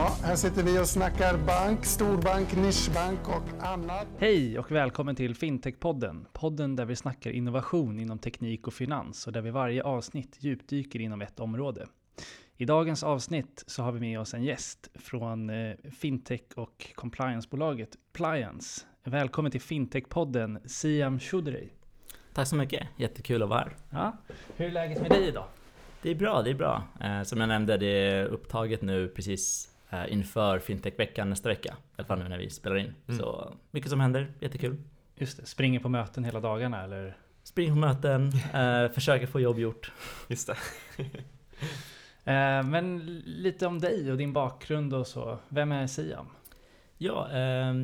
Ja, här sitter vi och snackar bank, storbank, nischbank och annat. Hej och välkommen till Fintech-podden. Podden där vi snackar innovation inom teknik och finans och där vi varje avsnitt djupdyker inom ett område. I dagens avsnitt så har vi med oss en gäst från eh, fintech och compliancebolaget Pliance. Välkommen till Fintech-podden Siam Choudhury. Tack så mycket, jättekul att vara här. Ja, hur är läget med dig idag? Det är bra, det är bra. Eh, som jag nämnde, det är upptaget nu precis inför Fintech-veckan nästa vecka. I alla fall nu när vi spelar in. Mm. Så mycket som händer, jättekul. Just det, springer på möten hela dagarna eller? Springer på möten, eh, försöker få jobb gjort. Just det. eh, men lite om dig och din bakgrund och så. Vem är Siam? Ja, eh,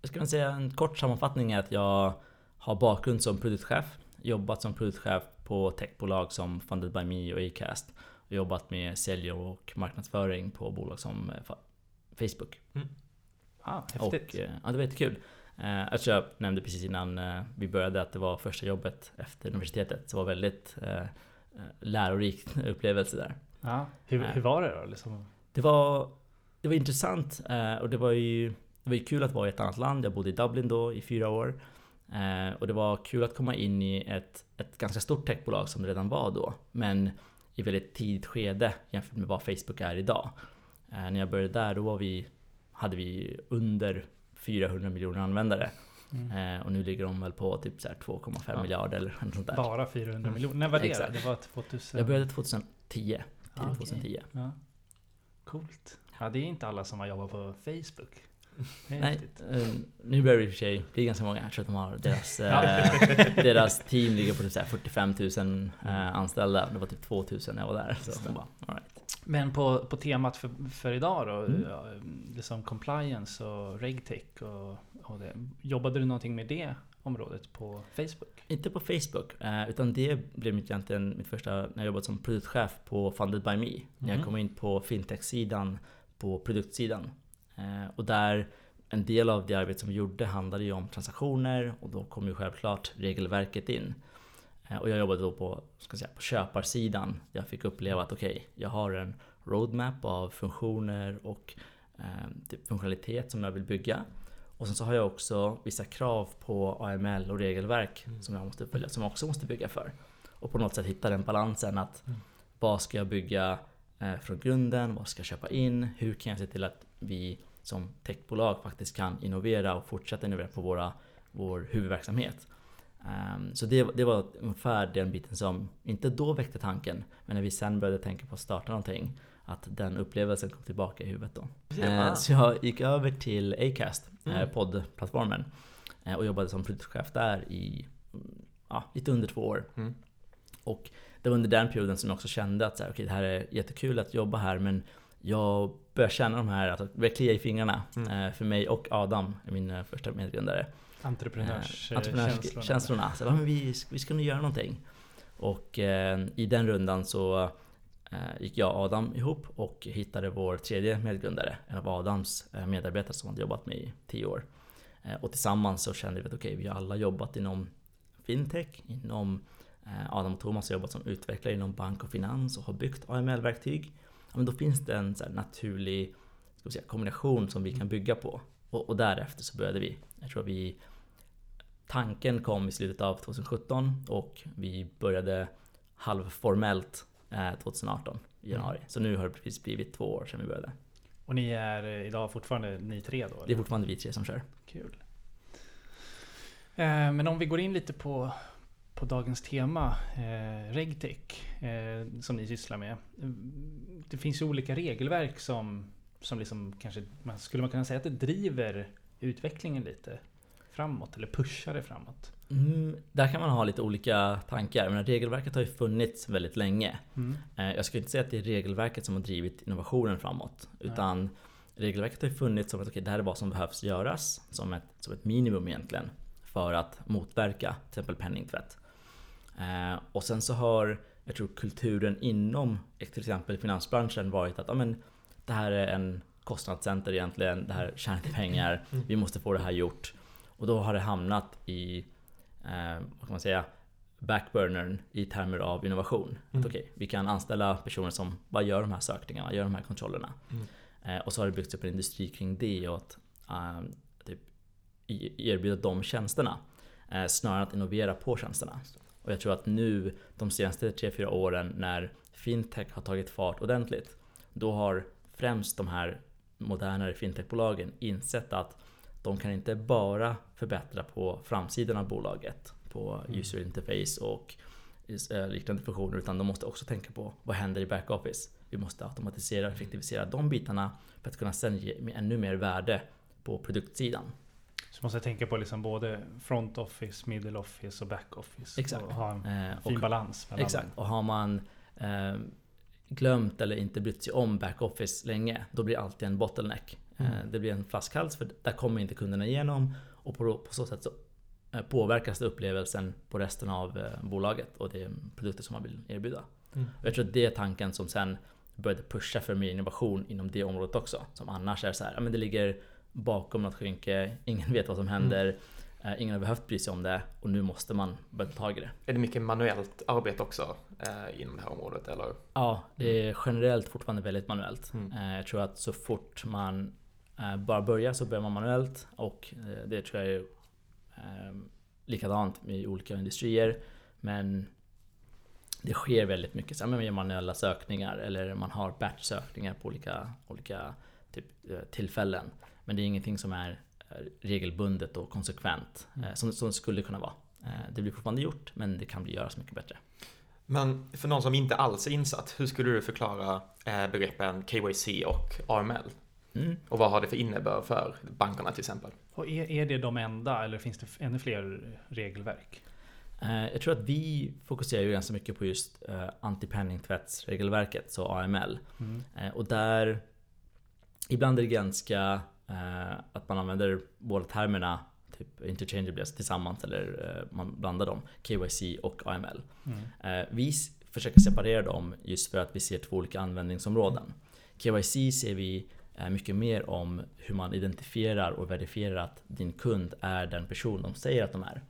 jag skulle säga en kort sammanfattning är att jag har bakgrund som produktchef. Jobbat som produktchef på techbolag som Funded by Me och Acast. Jobbat med sälj och marknadsföring på bolag som eh, Facebook. Mm. Ah, häftigt. Och, eh, ja, det var jättekul. Eh, alltså jag nämnde precis innan vi började att det var första jobbet efter universitetet. Så det var väldigt lärorik upplevelse där. Ja, hur, hur var det då? Liksom? Det, var, det var intressant och det var ju det var ju kul att vara i ett annat land. Jag bodde i Dublin då i fyra år. Och det var kul att komma in i ett, ett ganska stort techbolag som det redan var då. Men i väldigt tidigt skede jämfört med vad Facebook är idag. Eh, när jag började där då var vi, hade vi under 400 miljoner användare. Mm. Eh, och nu ligger de väl på typ 2,5 ja. miljarder eller något sånt där. Bara 400 mm. miljoner? När var det Exakt. Det var 2000? Jag började 2010. Ah, okay. 2010. Ja. Coolt. Ja, det är inte alla som har jobbat på Facebook. Nej, uh, nu börjar det i och för sig bli ganska många. Jag tror att de har deras, uh, deras team ligger på typ 45 000 uh, anställda. Det var typ 2 000 när jag var där. Så bara, all right. Men på, på temat för, för idag då, mm. ja, liksom compliance och regtech och, och det. Jobbade du någonting med det området på Facebook? Inte på Facebook, eh, utan det blev mitt, egentligen mitt första när jag jobbade som produktchef på Funded by Me. Mm. När jag mm. kom in på fintech-sidan på produktsidan. Eh, och där en del av det arbete som vi gjorde handlade ju om transaktioner och då kom ju självklart regelverket in. Eh, och jag jobbade då på, ska säga, på köparsidan. Jag fick uppleva att okej, okay, jag har en roadmap av funktioner och eh, typ funktionalitet som jag vill bygga. Och sen så har jag också vissa krav på AML och regelverk mm. som jag måste följa, som jag också måste bygga för. Och på något sätt hitta den balansen att mm. vad ska jag bygga eh, från grunden? Vad ska jag köpa in? Hur kan jag se till att vi som techbolag faktiskt kan innovera och fortsätta innovera på våra, vår huvudverksamhet. Um, så det, det var ungefär den biten som, inte då väckte tanken, men när vi sen började tänka på att starta någonting, att den upplevelsen kom tillbaka i huvudet då. Uh, så jag gick över till Acast, eh, mm. uh, poddplattformen, uh, och jobbade som produktchef där i lite under två år. Mm. Och det var under den perioden som jag också kände att så här, okay, det här är jättekul att jobba här men jag börjar känna de här, alltså börjar klia i fingrarna. Mm. Eh, för mig och Adam, min eh, första medgrundare. Entreprenörskänslorna. Eh, så, men vi, vi ska nog göra någonting. Och eh, i den rundan så eh, gick jag och Adam ihop och hittade vår tredje medgrundare. En av Adams eh, medarbetare som hade jobbat med i tio år. och tillsammans så kände vi att okej, okay, vi har alla jobbat inom fintech, inom Adam och Thomas har jobbat som utvecklare inom bank och finans och har byggt AML-verktyg ja, men då finns det en så naturlig ska säga, kombination som vi kan bygga på. Och, och, därefter så började vi. Jag tror vi Tanken kom i slutet av 2017 och vi började halvformellt eh, 2018 i januari. Mm. Så nu har det precis blivit två år sedan vi började. Och ni är eh, idag fortfarande ni tre då? Eller? Det är fortfarande vi tre som kör. Kul. Eh, men om vi går in lite på på dagens tema, eh, RegTech, eh, som ni sysslar med. Det finns ju olika regelverk som, som liksom kanske, man, skulle man kunna säga att det driver utvecklingen lite framåt eller pushar det framåt? Mm, där kan man ha lite olika tankar. Men regelverket har ju funnits väldigt länge. Mm. Eh, jag skulle inte säga att det är regelverket som har drivit innovationen framåt. Utan Nej. regelverket har ju funnits som att okay, det här är vad som behövs göras som ett, som ett minimum egentligen. För att motverka till exempel penningtvätt. Eh, och sen så har jag tror kulturen inom till exempel finansbranschen varit att ja, men, det här är en kostnadscenter egentligen, det här tjänar till pengar, mm. vi måste få det här gjort. Och då har det hamnat i, eh, vad kan man säga, backburnern i termer av innovation. Mm. Att, okay, vi kan anställa personer som bara gör de här sökningarna, gör de här kontrollerna. Mm. Eh, och så har det byggts upp en industri kring det och att uh, typ, erbjuda de tjänsterna. Eh, snarare än att innovera på tjänsterna. Och jag tror att nu de senaste 3-4 åren när fintech har tagit fart ordentligt. Då har främst de här modernare fintechbolagen insett att de kan inte bara förbättra på framsidan av bolaget, på mm. user interface och eh, liknande funktioner, utan de måste också tänka på vad händer i backoffice. Vi måste automatisera och effektivisera de bitarna för att kunna sen ge ännu mer värde på produktsidan. Så måste tänka på liksom både front office, middle office och back office. Exakt. Och ha en eh, fin och, balans. Exakt. Och har man eh, glömt eller inte brytt sig om back office länge, då blir det alltid en bottleneck. Mm. Eh, det blir en flaskhals för där kommer inte kunderna igenom och på, på så sätt så eh, påverkas det upplevelsen på resten av eh, bolaget och de produkter som man vill erbjuda. Mm. Jag tror att det är tanken som sen började pusha för mer innovation inom det området också. Som annars är så här, men det ligger bakom något skynke, ingen vet vad som händer. Mm. Eh, ingen har behövt bry sig om det och nu måste man börja ta tag i det. Är det mycket manuellt arbete också eh, inom det här området? Eller? Ja, det är generellt fortfarande väldigt manuellt. Mm. Eh, jag tror att så fort man eh, bara börjar så börjar man manuellt och eh, det tror jag är eh, likadant i olika industrier. Men det sker väldigt mycket så med manuella sökningar eller man har batch-sökningar på olika, olika typ, tillfällen. Men det är ingenting som är regelbundet och konsekvent mm. som, som det skulle kunna vara. Eh, det blir fortfarande gjort men det kan bli göras mycket bättre. Men för någon som inte alls är insatt, hur skulle du förklara eh, begreppen KYC och AML? Mm. Och vad har det för innebörd för bankerna till exempel? Och är, är det de enda eller finns det ännu fler regelverk? Jag tror att vi fokuserar ju ganska mycket på just anti-penningtvättsregelverket, så AML. Mm. Och där Ibland är det ganska Eh, att man använder båda termerna typ interchangeably, alltså tillsammans eller eh, man blandar dem, KYC och AML. Mm. Eh, vi försöker separera dem just för att vi ser två olika användningsområden. KYC ser vi mycket mer om hur man identifierar och verifierar att din kund är den person de säger att de är.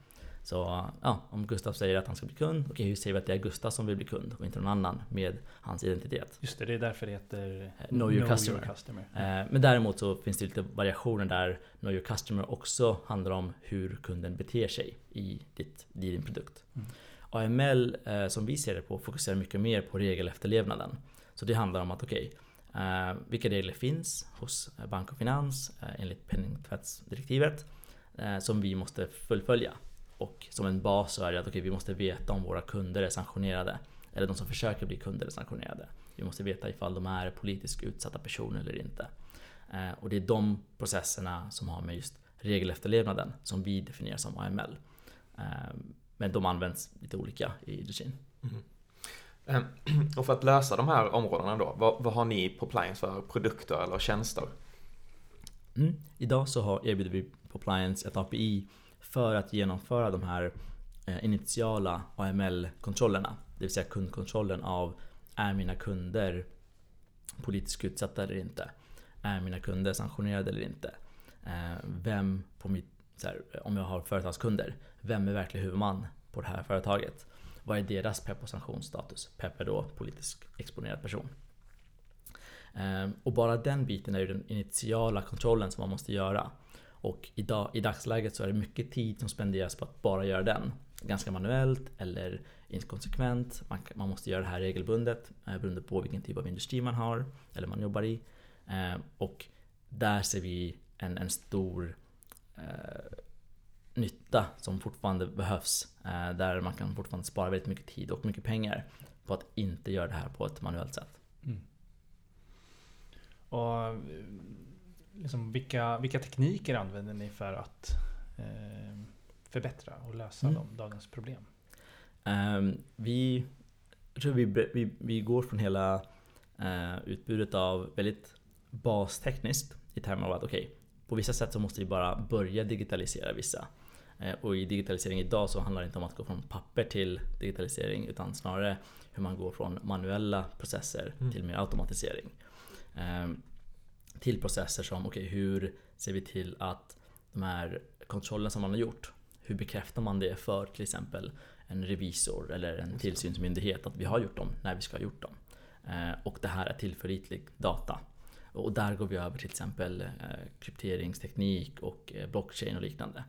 Så ja, om Gustav säger att han ska bli kund, okej hur säger vi att det är Gustav som vill bli kund och inte någon annan med hans identitet? Just det, det är därför det heter eh, Know Your know Customer. Your customer. Mm. Men däremot så finns det lite variationer där Know Your Customer också handlar om hur kunden beter sig i, ditt, i din produkt. Mm. AML eh, som vi ser det på fokuserar mycket mer på regelefterlevnaden. Så det handlar om att okej, okay, vilka regler finns hos bank och finans enligt penningtvättsdirektivet som vi måste fullfölja. Och som en bas så är det att okay, vi måste veta om våra kunder är sanktionerade. Eller de som försöker bli kunder är sanktionerade. Vi måste veta ifall de är politiskt utsatta personer eller inte. Eh, och det är de processerna som har med just regelefterlevnaden som vi definierar som AML. Eh, men de används lite olika i industrin. Mm. Eh, och för att lösa de här områdena då, vad, vad har ni på Pliance för produkter eller tjänster? Mm. Idag så har, erbjuder vi på Pliance ett API för att genomföra de här eh, initiala AML-kontrollerna. Det vill säga kundkontrollen av är mina kunder politiskt utsatta eller inte? Är mina kunder sanktionerade eller inte? Eh, vem på mitt, här, om jag har företagskunder, vem är verklig huvudman på det här företaget? Vad är deras PEP och sanktionsstatus? PEP är då politiskt exponerad person. Eh, och bara den biten är ju den initiala kontrollen som man måste göra. Och idag, i dagsläget så är det mycket tid som spenderas på att bara göra den. Ganska manuellt eller inkonsekvent. Man, man måste göra det här regelbundet eh, beroende på vilken typ av industri man har eller man jobbar i. Eh, och där ser vi en, en stor eh, nytta som fortfarande behövs. Eh, där man kan fortfarande spara väldigt mycket tid och mycket pengar på att inte göra det här på ett manuellt sätt. Mm. Och liksom, vilka, vilka tekniker använder ni för att eh, förbättra och lösa mm. de, dagens problem? Um, vi, tror vi, vi, vi går från hela uh, utbudet av väldigt bastekniskt i termer av att okej, okay, på vissa sätt så måste vi bara börja digitalisera vissa. Uh, och i digitalisering idag så handlar det inte om att gå från papper till digitalisering utan snarare hur man går från manuella processer mm. till mer automatisering. Um, till processer som, okej okay, hur ser vi till att de här kontrollerna som man har gjort, hur bekräftar man det för till exempel en revisor eller en tillsynsmyndighet att vi har gjort dem när vi ska ha gjort dem. Eh, och det här är tillförlitlig data. Och där går vi över till exempel krypteringsteknik och blockchain och liknande.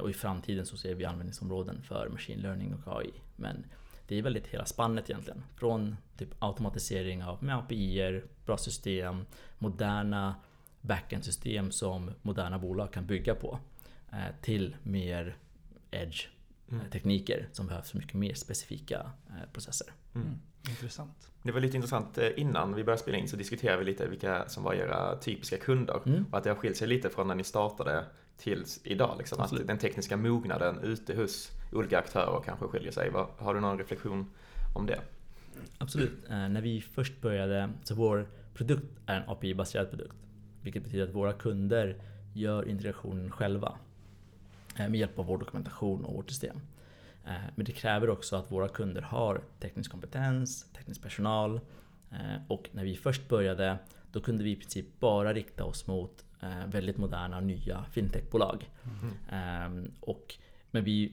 Och i framtiden så ser vi användningsområden för machine learning och AI. Men det är väldigt hela spannet egentligen. Från typ automatisering av med API, bra system, moderna backend-system som moderna bolag kan bygga på. Eh, till mer edge-tekniker mm. som behövs för mycket mer specifika eh, processer. Mm. mm. Intressant. Det var lite intressant eh, innan vi började spela in så diskuterade vi lite vilka som var era typiska kunder. Mm. Och att det har skilt sig lite från när ni startade tills idag. Liksom. Att den tekniska mognaden ute hos olika aktörer kanske skiljer sig. Har du någon reflektion om det? Absolut. Eh, när vi först började, så vår produkt är en API-baserad produkt. Vilket betyder att våra kunder gör integrationen själva. Eh, med hjälp av vår dokumentation och vårt system. Eh, men det kräver också att våra kunder har teknisk kompetens, teknisk personal. Och när vi först började, då kunde vi i princip bara rikta oss mot väldigt moderna nya fintechbolag. Mm. Och, men vi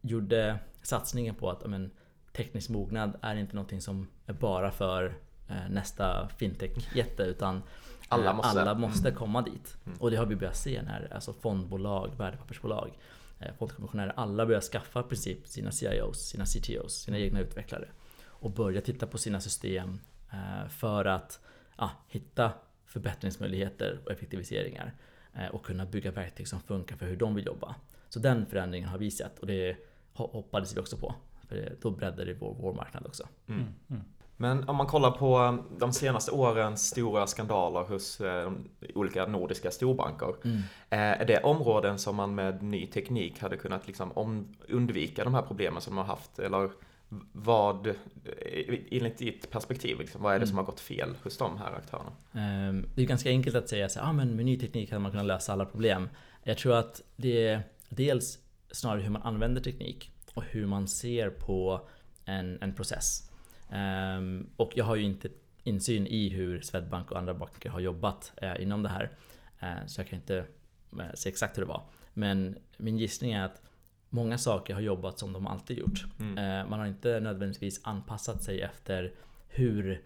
gjorde satsningen på att men, teknisk mognad är inte någonting som är bara för eh, nästa fintech-jätte utan alla eh, måste, alla måste mm. komma dit. Mm. Och det har vi börjat se när alltså fondbolag, värdepappersbolag, eh, fondkommissionärer, alla börjar skaffa i princip sina CIOs, sina CTOs, sina egna utvecklare. Och börja titta på sina system eh, för att ah, hitta förbättringsmöjligheter och effektiviseringar. Eh, och kunna bygga verktyg som funkar för hur de vill jobba. Så den förändringen har vi sett och det hoppades vi också på. För då breddade det vår, vår marknad också. Mm. Mm. mm. Men om man kollar på um, de senaste årens stora skandaler hos eh, olika nordiska storbanker. Mm. Eh, är det områden som man med ny teknik hade kunnat liksom undvika de här problemen som de har haft? Eller vad, enligt ditt perspektiv, liksom, vad är det mm. som har gått fel hos de här aktörerna? Ehm, det är ganska enkelt att säga att ah, med ny teknik hade man kunnat lösa alla problem. Jag tror att det är dels snarare hur man använder teknik och hur man ser på en, en process. Um, och jag har ju inte insyn i hur Swedbank och andra banker har jobbat uh, inom det här. Uh, så jag kan inte uh, se exakt hur det var. Men min gissning är att många saker har jobbat som de alltid gjort. Mm. man har inte nödvändigtvis anpassat sig efter hur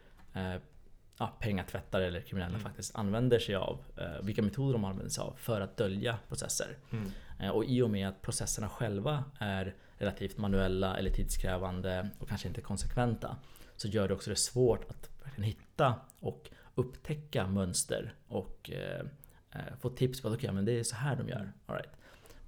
ja, pengatvättare eller kriminella mm. faktiskt använder sig av. vilka metoder de använder sig av för att dölja processer. Mm. Eh, och i och med att processerna själva är relativt manuella eller tidskrävande och kanske inte konsekventa så gör det också det svårt att hitta och upptäcka mönster och eh, eh, få tips på att okay, men det är så här de gör. All right.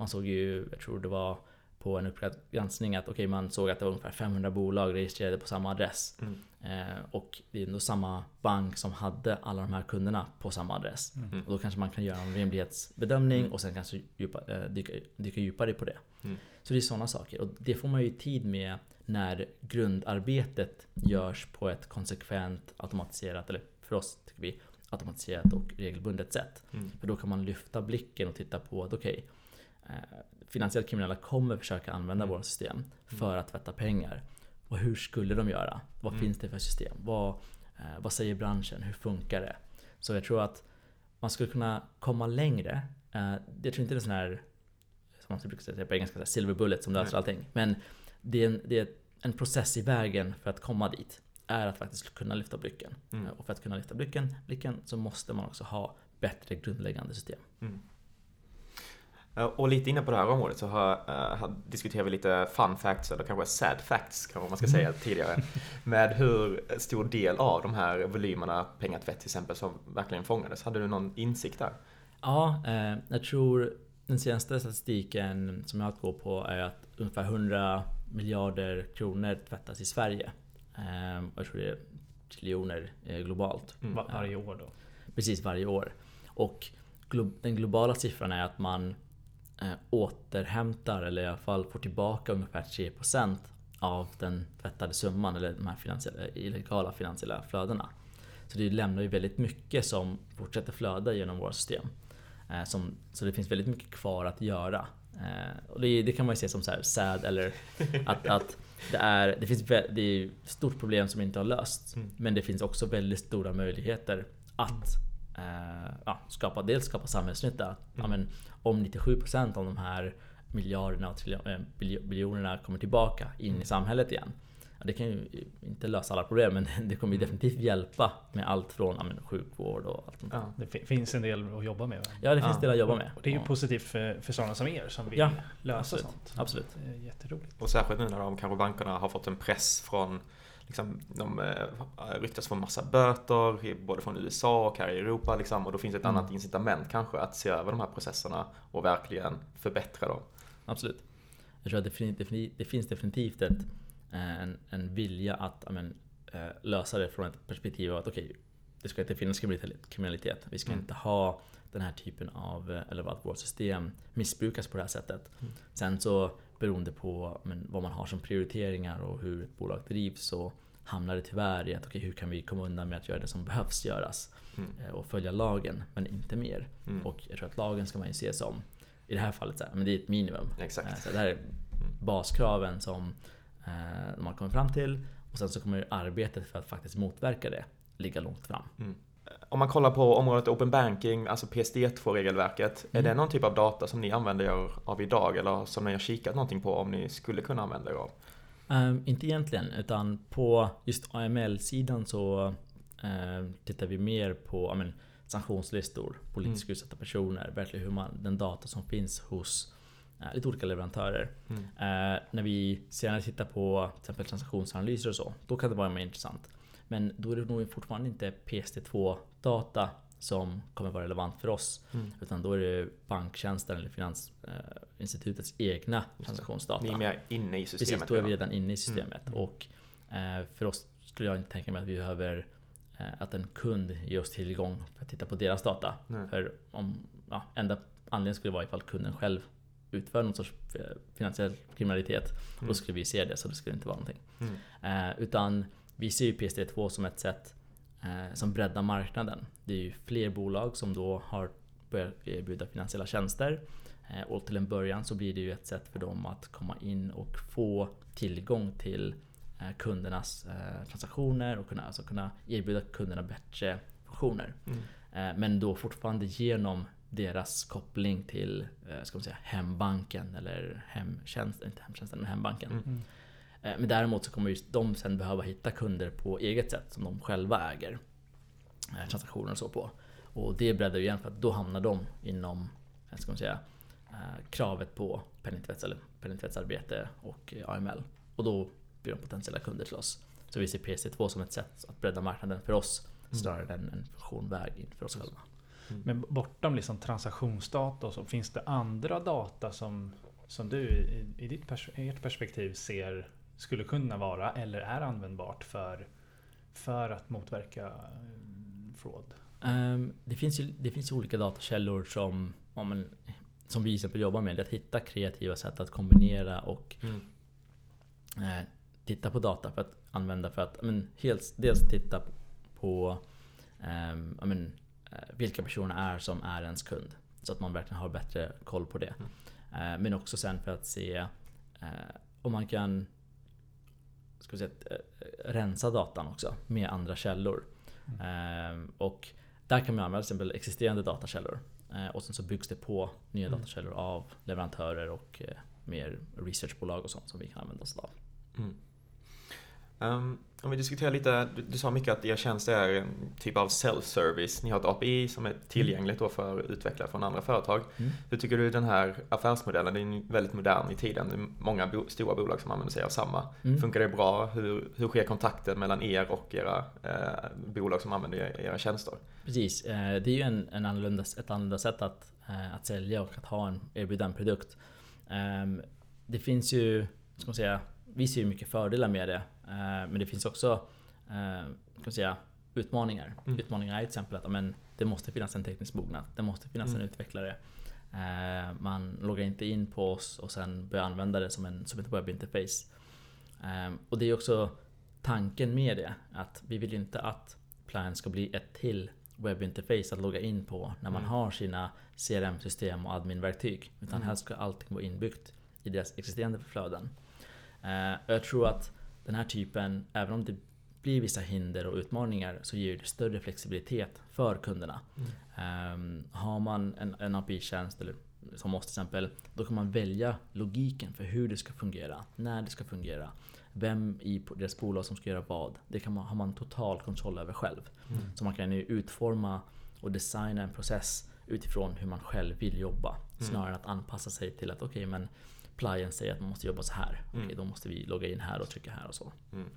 Man såg ju, jag tror det var på en uppgranskning att okay, man såg att det var ungefär 500 bolag registrerade på samma adress. Mm. Eh, och det är ändå samma bank som hade alla de här kunderna på samma adress. Mm. Och då kanske man kan göra en rimlighetsbedömning mm. och sen kanske djupa, eh, dyka, dyka djupare på det. Mm. Så det är sådana saker. Och det får man ju tid med när grundarbetet görs på ett konsekvent automatiserat, eller för oss tycker vi, automatiserat och regelbundet sätt. Mm. För då kan man lyfta blicken och titta på att okej, okay, finansiellt kriminella kommer försöka använda mm. våra system mm. för att tvätta pengar. Och hur skulle de göra? Vad mm. finns det för system? Vad, eh, vad säger branschen? Hur funkar det? Så jag tror att man skulle kunna komma längre. Eh, jag tror inte det är sån här, som man brukar säga på engelska, silver bullet som löser allting. Men det är, en, det är en process i vägen för att komma dit. Är att faktiskt kunna lyfta blicken. Mm. Och för att kunna lyfta blicken, blicken så måste man också ha bättre grundläggande system. Mm. Eh, och lite inne på det här området så har, uh, diskuterar vi lite fun facts, eller kanske sad facts kanske man ska säga mm. tidigare. Med hur stor del av de här volymerna pengatvätt till exempel som verkligen fångades. Hade du någon insikt där? Ja, eh, jag tror den senaste statistiken som jag har att gå på är att ungefär 100 miljarder kronor tvättas i Sverige. Eh, jag tror det är triljoner eh, globalt. Mm. Var, varje år då? Precis, varje år. Och glo den globala siffran är att man eh, återhämtar eller i alla fall får tillbaka ungefär 3% av den tvättade summan eller de här finansiella, illegala finansiella flödena. Så det lämnar ju väldigt mycket som fortsätter flöda genom våra system. Eh, som, så det finns väldigt mycket kvar att göra. Eh, och det, det, kan man ju se som så här sad eller att, att det, är, det finns det är ett stort problem som inte har lösts. Mm. Men det finns också väldigt stora möjligheter att eh, ja, skapa, dels skapa samhällsnytta. Mm. Ja, men, om 97% av de här miljarderna och äh, biljonerna kommer tillbaka in i mm. samhället igen. det kan ju inte lösa alla problem men det kommer ju Mm. definitivt hjälpa med allt från ja, men, sjukvård och allt sånt. Ja. Det fi- finns en del att jobba med. va? Ja, det finns Ja. delar att jobba med. Och det är ju Ja, positivt för, för sådana som er som vill Ja, lösa absolut. sånt. Absolut. Det är jätteroligt. Och särskilt nu när de kanske bankerna har fått en press från Liksom, de eh, ryktas få massa böter, både från USA och här i Europa. Liksom, och då finns ett Mm. annat incitament kanske att se över de här processerna och verkligen förbättra dem. Absolut. Jag tror att det, fin- defini- det finns definitivt ett, en, en vilja att ja, men, eh, lösa det från ett perspektiv av att okej, det ska inte finnas kriminalitet. Vi ska Mm. inte ha den här typen av, eh, eller att vårt system missbrukas på det här sättet. Mm. Sen så beroende på men, vad man har som prioriteringar och hur ett bolag drivs så hamnar det tyvärr i att okej, hur kan vi komma undan med att göra det som behövs göras Mm. eh, och följa lagen, men inte mer. Mm. Och jag tror att lagen ska man ju se som, i det här fallet, så här, men det är ett minimum. Eh, Exakt. Så det här är baskraven som eh, har kommit fram till och sen så kommer arbetet för att faktiskt motverka det ligga långt fram. Om man kollar på området Open Banking, alltså PSD2-regelverket, är Mm. det någon typ av data som ni använder er av idag eller som ni har kikat någonting på om ni skulle kunna använda er av? Ehm, inte egentligen, utan på just AML-sidan så ehm, tittar vi mer på men, sanktionslistor, politiskt Mm. utsatta personer, verkligen hur man, den data som finns hos eh, lite olika leverantörer. Mm. Eh, när vi senare tittar på till exempel transaktionsanalyser och så, då kan det vara mer intressant. Men då är det nog fortfarande inte PSD2-data som kommer vara relevant för oss. Mm. Utan då är det banktjänsten eller Finansinstitutets egna transaktionsdata. Ni är mer inne i systemet Precis, då är vi redan. inne i systemet. Mm. Och eh, för oss skulle jag inte tänka mig att vi behöver eh, att en kund ger oss tillgång för att titta på deras data. Nej. För om, ja, enda anledningen skulle vara ifall kunden själv utför någon sorts eh, finansiell kriminalitet. Mm. Då skulle vi se det, så det skulle inte vara någonting. Mm. Eh, utan vi ser ju PSD2 som ett sätt eh, som breddar marknaden. Det är ju fler bolag som då har börjat erbjuda finansiella tjänster. Eh, och till en början så blir det ju ett sätt för dem att komma in och få tillgång till eh, kundernas eh, transaktioner och kunna, alltså kunna erbjuda kunderna bättre funktioner. Mm. Eh, men då fortfarande genom deras koppling till eh, ska man säga, hembanken eller hemtjänsten, inte hemtjänsten men hembanken. Mm. Mm. Eh, Men däremot så kommer just de sen behöva hitta kunder på eget sätt som de själva äger eh, transaktioner och så på. Och det breddar ju igen för att då hamnar de inom eh, ska man säga, kravet på penningtvätts eller penningtvättsarbete och AML. Och då blir de potentiella kunder till oss. Så vi ser PC2 som ett sätt att bredda marknaden för oss snarare än en funktion in för oss själva. Men bortom liksom transaktionsdata och så, finns det andra data som, som du i, i ditt pers ert perspektiv ser skulle kunna vara eller är användbart för, för att motverka eh, fraud? Ehm, det, finns ju, det finns olika datakällor som, ja, men, som vi till exempel jobbar med. Att hitta kreativa sätt att kombinera och Mm. eh, titta på data för att använda för att men, helt, dels titta på ehm, ja, men, eh, vilka personer är som är ens kund. Så att man verkligen har bättre koll på det. Eh, men också sen för att se eh, om man kan ska säga, eh, rensa datan också med andra källor. Ehm, och där kan man använda till exempel existerande datakällor. Eh, och sen så byggs det på nya Mm. datakällor av leverantörer och eh, mer researchbolag och sånt som vi kan använda oss av. Mm. Ehm, om vi diskuterar lite, du, du sa mycket att er tjänst är en typ av self-service. Ni har ett API som är tillgängligt då för utvecklare från andra företag. Mm. Hur tycker du den här affärsmodellen, den är väldigt modern i tiden. Det är många bo, stora bolag som använder sig av samma. Mm. Funkar det bra? Hur, hur sker kontakten mellan er och era eh, bolag som använder era tjänster? Precis, eh, det är ju en, en annorlunda, ett annorlunda sätt att, eh, att sälja och att ha en, erbjuda en produkt. Ehm, Det finns ju, ska man säga, vi ser ju mycket fördelar med det. Eh, Men det finns också eh, ska man säga, utmaningar. Mm. Utmaningar är till exempel att ja, men, det måste finnas en teknisk mognad. Det måste finnas Mm. en utvecklare. Eh, Man loggar inte in på oss och sen börjar använda det som, en, som ett webbinterface. Och det är också tanken med det. Att vi vill inte att Plan ska bli ett till webbinterface att logga in på när man Mm. har sina CRM-system och adminverktyg. Utan Mm. här ska allting vara inbyggt i deras existerande flöden. Jag tror att den här typen, även om det blir vissa hinder och utmaningar, så ger det större flexibilitet för kunderna. Ehm, har man en, en API-tjänst eller som oss till exempel, då kan man välja logiken för hur det ska fungera, när det ska fungera. vem i deras bolag som ska göra vad. Det kan man, har man total kontroll över själv. Mm. Så man kan ju utforma och designa en process utifrån hur man själv vill jobba. Mm. Snarare än att anpassa sig till att okej okay, men plien säger att man måste jobba så här. Mm. Okej, då måste vi logga in här och trycka här och så. Mm.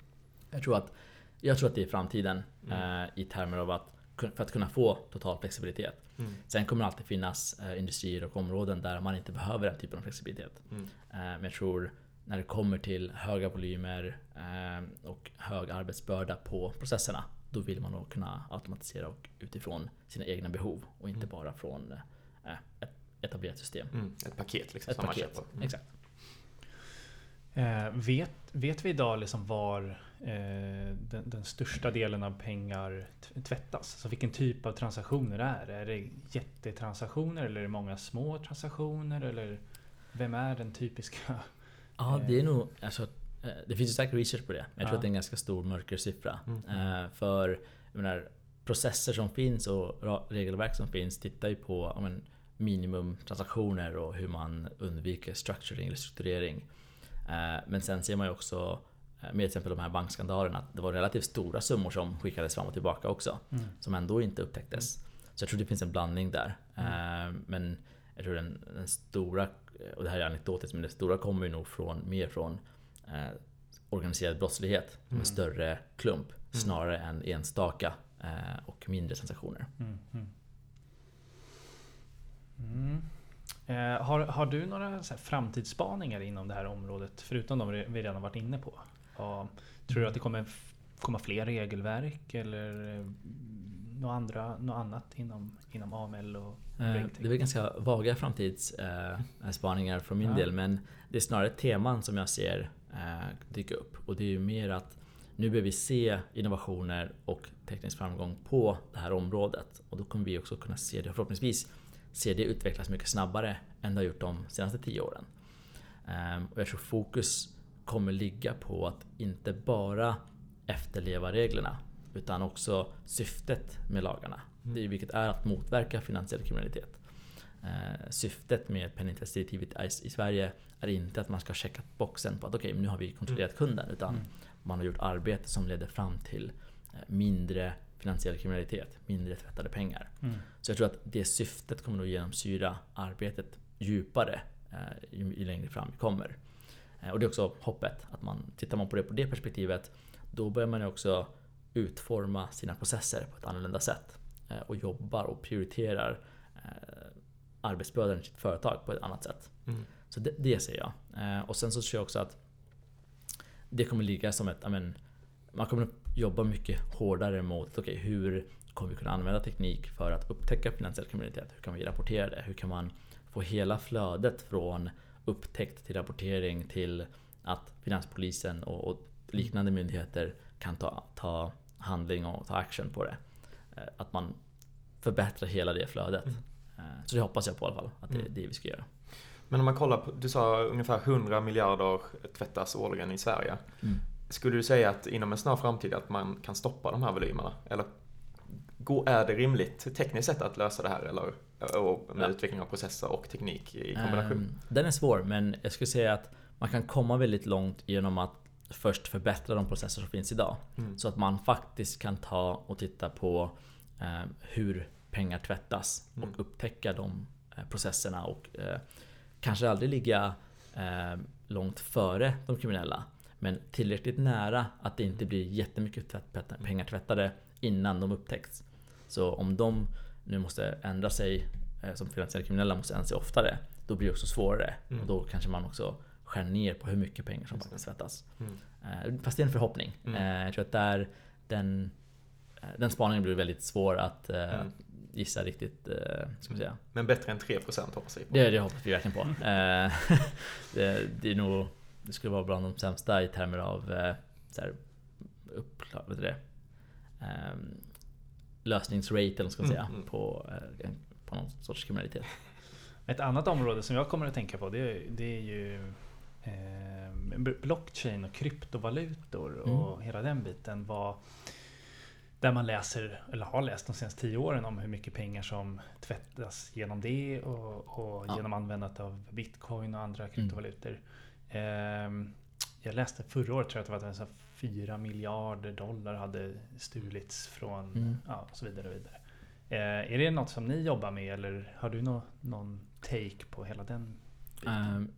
Jag, tror att, jag tror att det är framtiden Mm. eh, i termer av att för att kunna få total flexibilitet. Mm. Sen kommer det alltid finnas eh, industrier och områden där man inte behöver den typen av flexibilitet. Mm. Eh, men jag tror när det kommer till höga volymer eh, och hög arbetsbörda på processerna. Då vill man nog kunna automatisera och utifrån sina egna behov och inte Mm. bara från eh, ett etablerat system. Mm. Ett paket liksom Ett som paket, man köper. Mm. exakt. Eh, vet, vet vi idag liksom var eh, den, den största delen av pengar tvättas? Så vilken typ av transaktioner det är? Är det jättetransaktioner eller är det många små transaktioner? Eller vem är den typiska? Ja, det är nog... Alltså, eh, det finns ju säkert research på det. Men jag tror Ja. att det är en ganska stor mörkersiffra. Mm. Eh, för jag menar, processer som finns och regelverk som finns tittar ju på men, minimumtransaktioner och hur man undviker structuring eller strukturering. Eh, men sen ser man ju också eh, med till exempel de här bankskandalerna att det var relativt stora summor som skickades fram och tillbaka också. Mm. Som ändå inte upptäcktes. Så jag tror det finns en blandning där. Eh, Men jag tror den, den stora, och det här är anekdotiskt, men det stora kommer ju nog från, mer från eh, organiserad brottslighet. Mm. en större klump. Snarare än enstaka eh, och mindre transaktioner. Eh, har, har du några så här framtidsspaningar inom det här området? Förutom de vi redan varit inne på. Ja, tror du att det kommer komma fler regelverk eller eh, något, andra, något annat inom, inom AML och Eh? Det är ganska vaga framtidsspaningar från min Ja. del men det är snarare teman som jag ser eh, dyka upp. Och det är ju mer att nu behöver vi se innovationer och teknisk framgång på det här området. Och då kommer vi också kunna se det, förhoppningsvis se det utvecklas mycket snabbare än det har gjort de senaste tio åren. Ehm, Och jag tror fokus kommer ligga på att inte bara efterleva reglerna utan också syftet med lagarna. Det är, vilket är att motverka finansiell kriminalitet. Eh, syftet med penningtvättsdirektivet i- Sverige är inte att man ska checka boxen på att okej, nu har vi kontrollerat kunden. Utan Mm. man har gjort arbete som leder fram till eh, mindre finansiell kriminalitet, mindre tvättade pengar. Mm. Så jag tror att det syftet kommer att genomsyra arbetet djupare eh, ju, ju längre fram vi kommer. Eh, och det är också hoppet. Att man, tittar man på det på det perspektivet då börjar man ju också utforma sina processer på ett annorlunda sätt. Eh, och jobbar och prioriterar eh, arbetsbördan i sitt företag på ett annat sätt. Mm. Så det, det ser jag. Eh, och sen så tror jag också att det kommer ligga som ett... I mean, man kommer jobba mycket hårdare mot okay, hur kommer vi kunna använda teknik för att upptäcka finansiell kriminalitet? Hur kan vi rapportera det? Hur kan man få hela flödet från upptäckt till rapportering till att Finanspolisen och, och liknande myndigheter kan ta, ta handling och ta action på det. Eh, Att man förbättrar hela det flödet. Mm. Eh, Så det hoppas jag på i alla fall, att det är Mm. det vi ska göra. Men om man kollar på, du sa ungefär 100 miljarder tvättas årligen i Sverige. Mm. Skulle du säga att inom en snar framtid att man kan stoppa de här volymerna? Eller är det rimligt tekniskt sett att lösa det här? Eller och med Ja. utveckling av processer och teknik i kombination? Ehm, Den är svår men jag skulle säga att man kan komma väldigt långt genom att först förbättra de processer som finns idag. Mm. Så att man faktiskt kan ta och titta på eh, hur pengar tvättas Mm. och upptäcka de eh, processerna och eh, kanske aldrig ligga långt före de kriminella. Men tillräckligt nära att det inte blir jättemycket tvätt, pengar tvättade innan de upptäcks. Så om de nu måste ändra sig eh, som finansiella kriminella måste ändra sig oftare. Då blir det också svårare. Mm. Och då kanske man också skär ner på hur mycket pengar som faktiskt tvättas. Mm. Eh, Fast det är en förhoppning. Mm. Eh, Jag tror att där, den, den spaningen blir väldigt svår att Mm. gissa riktigt. Ska säga. Men bättre än 3% hoppas vi på. Det, det hoppas vi verkligen på. Det, det är nog det skulle vara bland de sämsta i termer av eh, så här, vet du det? Ehm, lösningsrate eller vad ska man Mm, säga mm. på, eh, på någon sorts kriminalitet. Ett annat område som jag kommer att tänka på det är, det är ju eh, blockchain och kryptovalutor och Mm. hela den biten. Vad, där man läser, eller har läst de senaste tio åren om hur mycket pengar som tvättas genom det och, och Ja. genom användandet av bitcoin och andra kryptovalutor. Eh, jag läste förra året tror jag att det var att 4 miljarder dollar hade stulits från Mm. ja, och så vidare. Och vidare. Eh, är det något som ni jobbar med eller har du nå, någon take på hela den biten? Ehm,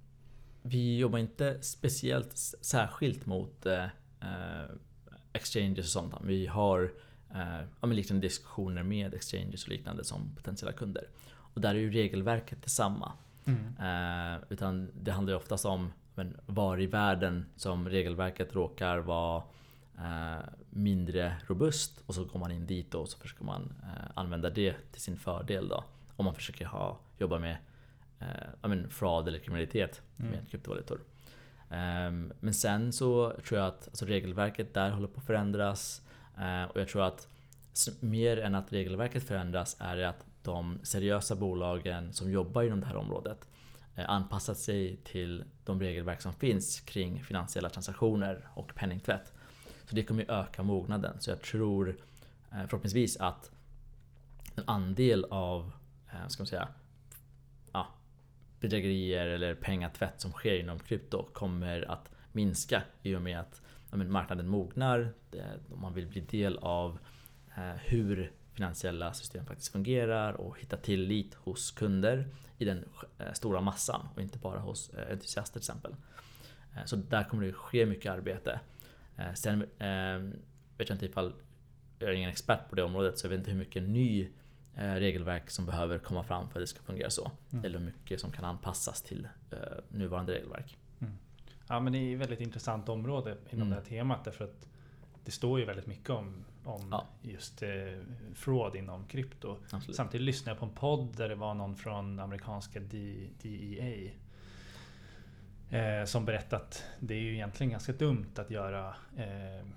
vi jobbar inte speciellt särskilt mot eh, eh, exchanges och sånt. Vi har eh, ja, diskussioner med exchanges och liknande som potentiella kunder. Och där är ju regelverket detsamma. Mm. Eh, utan det handlar ju oftast om men, var i världen som regelverket råkar vara eh, mindre robust och så går man in dit och så försöker man eh, använda det till sin fördel då. Om man försöker ha, jobba med eh, men fraud eller kriminalitet Mm. med kryptovalutor. Ehm, men sen så tror jag att alltså, regelverket där håller på att förändras. Eh, och jag tror att mer än att regelverket förändras är det att de seriösa bolagen som jobbar inom det här området Eh, anpassat sig till de regelverk som finns kring finansiella transaktioner och penningtvätt. Så det kommer ju öka mognaden. Så jag tror eh, förhoppningsvis att en andel av eh, ska man säga, ja, bedrägerier eller pengatvätt som sker inom krypto kommer att minska i och med att ja, marknaden mognar. Det, man vill bli del av eh, hur finansiella system faktiskt fungerar och hitta tillit hos kunder i den eh, stora massan och inte bara hos eh, entusiaster till exempel. Eh, så där kommer det ske mycket arbete. Sen eh, vet jag inte ifall jag är ingen expert på det området så jag vet inte hur mycket ny regelverk som behöver komma fram för att det ska fungera så. Mm. Eller hur mycket som kan anpassas till nuvarande regelverk. Ja men det är ett väldigt intressant område inom Mm. det här temat därför att det står ju väldigt mycket om, om Ja. just eh, fraud inom krypto. Absolut. Samtidigt lyssnade jag på en podd där det var någon från amerikanska D, DEA eh, som berättade att det är ju egentligen ganska dumt att göra eh,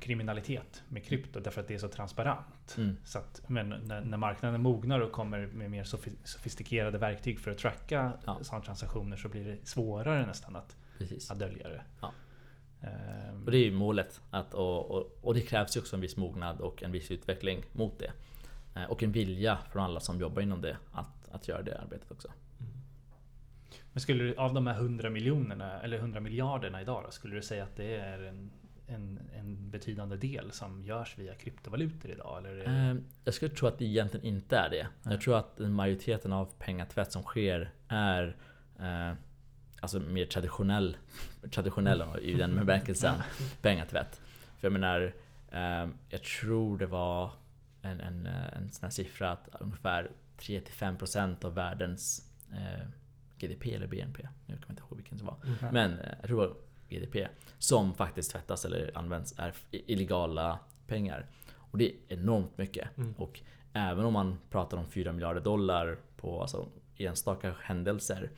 kriminalitet med krypto därför att det är så transparent. Mm. Så att, men när, när marknaden mognar och kommer med mer sofi- sofistikerade verktyg för att tracka Ja. sådana transaktioner så blir det svårare nästan att, Precis. att dölja det. Ja. Och det är ju målet. Att, och, och, och det krävs ju också en viss mognad och en viss utveckling mot det. Eh, Och en vilja från alla som jobbar inom det att, att göra det arbetet också. Men skulle du, av de här 100 miljonerna eller 100 miljarderna idag då, skulle du säga att det är en, en, en betydande del som görs via kryptovalutor idag? Eller Eh, Jag skulle tro att det egentligen inte är det. Jag tror att majoriteten av pengatvätt som sker är eh, Alltså mer traditionell Traditionell i den bemärkelsen Pengatvätt. För jag menar eh, Jag tror det var en, en, eh, en sån här siffra att ungefär 3-5% av världens eh, GDP eller BNP. Nu kommer jag inte ihåg vilken det var. Men eh, jag tror det var GDP. Som faktiskt tvättas eller används är illegala pengar. Och det är enormt mycket. Mm. Och även om man pratar om 4 miljarder dollar på alltså, enstaka händelser.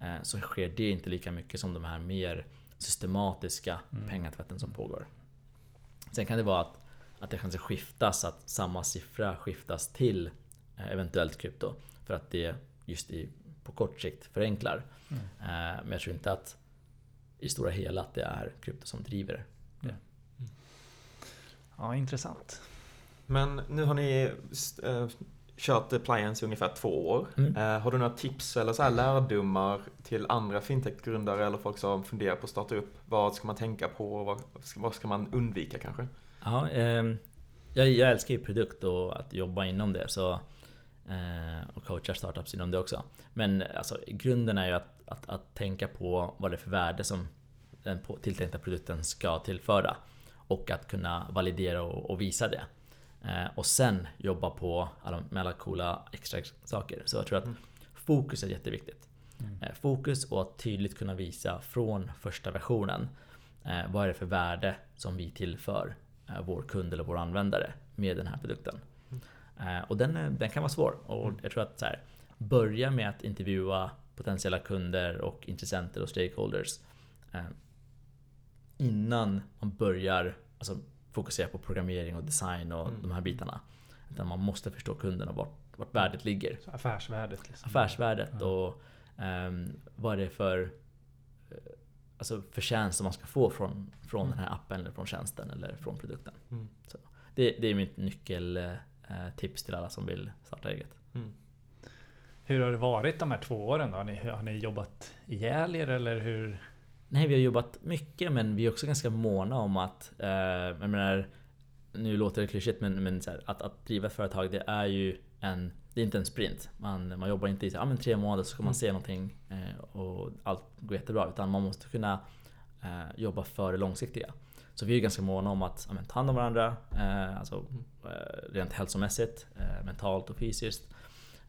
Eh, så sker det inte lika mycket som de här mer systematiska Mm. pengatvätten som pågår. Sen kan det vara att, att det kanske skiftas, att samma siffra skiftas till eh, eventuellt krypto. För att det just i, på kort sikt förenklar. Mm. Eh, Men jag tror inte att i stora hela att det är krypto som driver. Ja, intressant. Men nu har ni kört Appliance i ungefär två år. Mm. Eh, har du några tips eller så här lärdomar till andra fintech-grundare eller folk som funderar på att starta upp? Vad ska man tänka på? Vad ska, vad ska man undvika kanske? Ja, ehm, jag, jag älskar ju produkt och att jobba inom det. Så, eh, och coachar startups inom det också. Men alltså, grunden är ju att, att, att tänka på vad det är för värde som den tilltänkta produkten ska tillföra. Och att kunna validera och, och visa det. Eh, och sen jobba på alla, med alla coola extra saker. Så jag tror att Mm. fokus är jätteviktigt. Mm. Eh, Fokus och att tydligt kunna visa från första versionen eh, vad är det för värde som vi tillför vår kund eller vår användare med den här produkten. Eh, och den, den kan vara svår och jag tror att så här, börja med att intervjua potentiella kunder och intressenter och stakeholders eh, innan man börjar alltså, fokusera på programmering och design och Mm. de här bitarna. Utan man måste förstå kunden och vart, vart värdet ligger Så affärsvärdet. Liksom. affärsvärdet Ja. och ehm, vad är det för eh, alltså förtjänst som man ska få från, från Mm. den här appen eller från tjänsten eller från produkten. Mm. Så det, det är mitt nyckeltips till alla som vill starta eget. Mm. Hur har det varit de här två åren då? Har ni, har ni jobbat ihjäl er eller hur? Nej, vi har jobbat mycket men vi är också ganska måna om att, eh, jag menar, nu låter det klyschigt men, men här, att, att driva företag det är ju en, det är inte en sprint. Man, man jobbar inte i så, ah, men tre månader så ska man mm. se någonting eh, och allt går jättebra. Utan man måste kunna eh, jobba för det långsiktiga. Så vi är ganska måna om att ja, ta hand om varandra, eh, alltså, eh, rent hälsomässigt, eh, mentalt och fysiskt.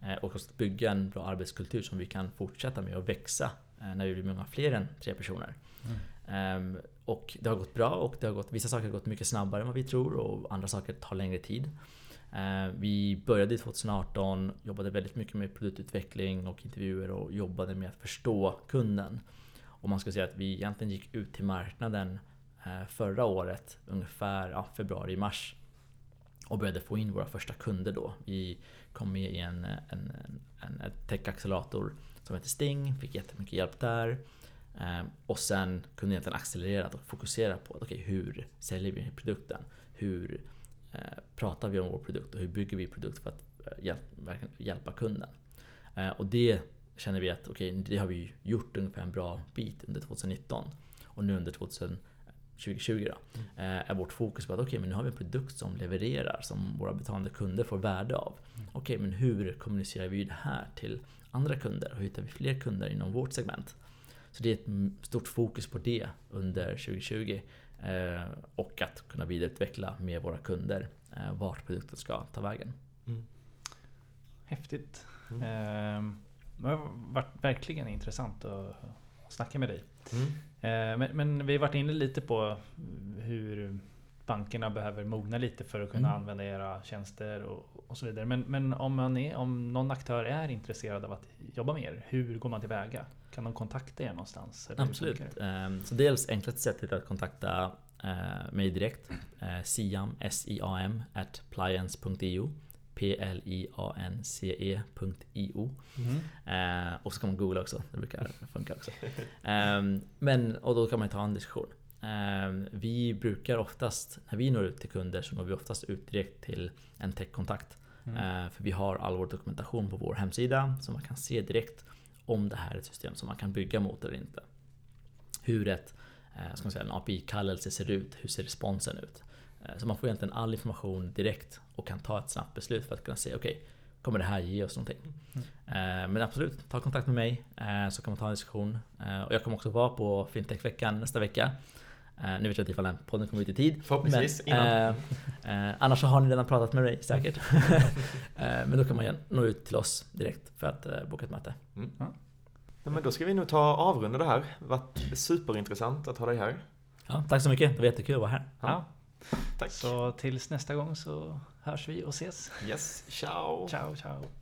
Eh, och också bygga en bra arbetskultur som vi kan fortsätta med och växa när vi blir många fler än tre personer. Mm. Ehm, och det har gått bra och det har gått, vissa saker har gått mycket snabbare än vad vi tror och andra saker tar längre tid. Ehm, vi började 2018, jobbade väldigt mycket med produktutveckling och intervjuer och jobbade med att förstå kunden. Och man ska säga att vi egentligen gick ut till marknaden eh, förra året, ungefär ja, februari-mars. Och började få in våra första kunder då. Vi kom med i en, en, en, en tech-accelerator som heter Sting, fick jättemycket hjälp där. Ehm, och sen kunde jag accelerera och fokusera på okay, hur säljer vi produkten? Hur eh, pratar vi om vår produkt och hur bygger vi produkt för att eh, hjälp, hjälpa kunden? Eh, och det känner vi att okay, det har vi gjort ungefär en bra bit under 2019. Och nu under 2020 då, mm. är vårt fokus på att okay, men nu har vi en produkt som levererar, som våra betalande kunder får värde av. Mm. Okej, okay, men hur kommunicerar vi det här till andra kunder? Hur hittar vi fler kunder inom vårt segment? Så det är ett stort fokus på det under 2020. Eh, och att kunna vidareutveckla med våra kunder eh, vart produkten ska ta vägen. Mm. Häftigt. Mm. Eh, det har varit verkligen intressant att snacka med dig. Mm. Eh, men, men, vi har varit inne lite på hur bankerna behöver mogna lite för att kunna mm. använda era tjänster och, och så vidare. Men, men om, man är, om någon aktör är intresserad av att jobba med er, hur går man tillväga? Kan de kontakta er någonstans? Absolut. Um, så dels enklaste sättet att kontakta uh, mig direkt. Uh, siam, S-I-A-M, at pliance.io. P-L-I-A-N-C-E.io mm. uh, Och så kan man googla också, det brukar funka också. Um, men, och då kan man ta en diskussion. Um, vi brukar oftast, när vi når ut till kunder så når vi oftast ut direkt till en techkontakt. Mm. Uh, för vi har all vår dokumentation på vår hemsida så man kan se direkt om det här är ett system som man kan bygga mot eller inte. Hur ett, eh, ska man säga, en API-kallelse ser ut, hur ser responsen ut? Eh, så man får egentligen all information direkt och kan ta ett snabbt beslut för att kunna se, okej, okay, kommer det här ge oss någonting? Mm. Men absolut, ta kontakt med mig så kan man ta en diskussion. Och jag kommer också vara på Fintech-veckan nästa vecka. Nu vet jag inte ifall den podden kommer ut i tid. Förhoppningsvis men, innan. Eh, annars så har ni redan pratat med mig säkert. eh, men då kan man nå ut till oss direkt för att eh, boka ett möte. Mm. Ja. Ja, men då ska vi nog ta avrunda det här. Det varit superintressant att ha dig här. Ja, tack så mycket, det var jättekul att vara här. Ja. Tack. Så tills nästa gång så hörs vi och ses. Yes, ciao. Ciao, ciao.